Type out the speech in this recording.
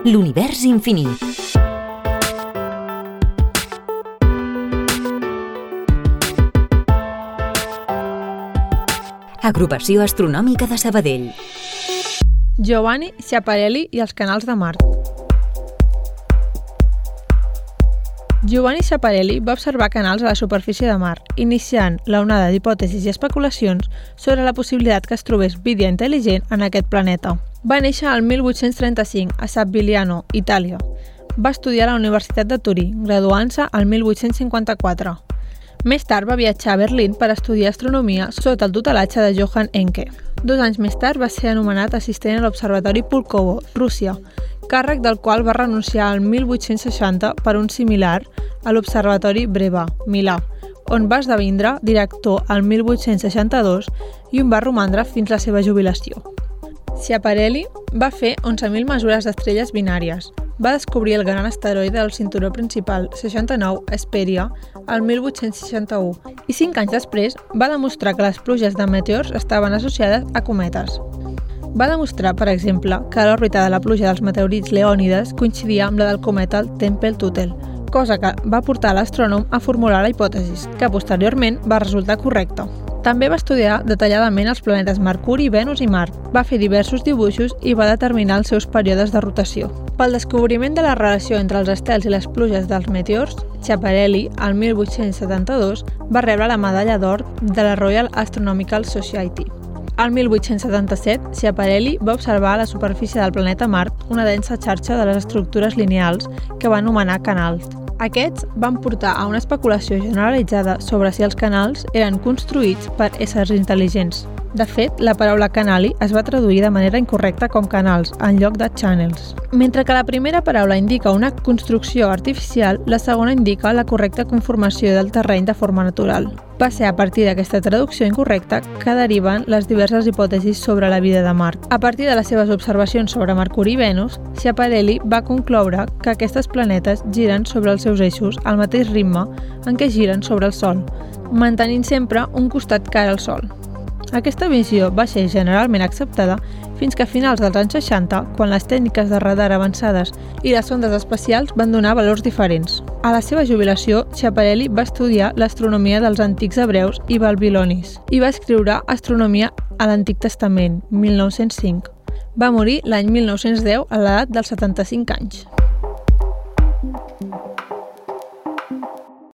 L'univers infinit. Agrupació Astronòmica de Sabadell. Giovanni Schiaparelli i els canals de Mart. Giovanni Schiaparelli va observar canals a la superfície de Mart, iniciant la onada d'hipòtesis i especulacions sobre la possibilitat que es trobés vida intel·ligent en aquest planeta. Va néixer al 1835 a Sabbiliano, Itàlia. Va estudiar a la Universitat de Turí, graduant-se al 1854. Més tard va viatjar a Berlín per estudiar astronomia sota el tutelatge de Johann Encke. Dos anys més tard va ser anomenat assistent a l'Observatori Pulkovo, Rússia, càrrec del qual va renunciar al 1860 per un similar a l'Observatori Breva, Milà, on va esdevindre director al 1862 i on va romandre fins la seva jubilació. Schiaparelli va fer 11.000 mesures d'estrelles binàries. Va descobrir el gran asteroide del cinturó principal 69 Hesperia el 1861 i 5 anys després va demostrar que les pluges de meteors estaven associades a cometes. Va demostrar, per exemple, que l'òrbita de la pluja dels meteorits leònides coincidia amb la del cometa Tempel-Tuttle, cosa que va portar l'astrònom a formular la hipòtesi, que posteriorment va resultar correcta. També va estudiar detalladament els planetes Mercuri, Venus i Mart. Va fer diversos dibuixos i va determinar els seus períodes de rotació. Pel descobriment de la relació entre els estels i les pluges dels meteors, Schiaparelli, al 1872, va rebre la medalla d'or de la Royal Astronomical Society. Al 1877, Schiaparelli va observar a la superfície del planeta Mart una densa xarxa de les estructures lineals que va anomenar canals. Aquests van portar a una especulació generalitzada sobre si els canals eren construïts per éssers intel·ligents. De fet, la paraula canali es va traduir de manera incorrecta com canals, en lloc de channels. Mentre que la primera paraula indica una construcció artificial, la segona indica la correcta conformació del terreny de forma natural. Va ser a partir d'aquesta traducció incorrecta que deriven les diverses hipòtesis sobre la vida de Mart. A partir de les seves observacions sobre Mercuri i Venus, Schiaparelli va concloure que aquestes planetes giren sobre els seus eixos al mateix ritme en què giren sobre el Sol, mantenint sempre un costat cara al Sol. Aquesta visió va ser generalment acceptada fins que a finals dels anys 60, quan les tècniques de radar avançades i les sondes espacials van donar valors diferents. A la seva jubilació, Schiaparelli va estudiar l'astronomia dels antics hebreus i babilonis i va escriure Astronomia a l'Antic Testament, 1905. Va morir l'any 1910 a l'edat dels 75 anys.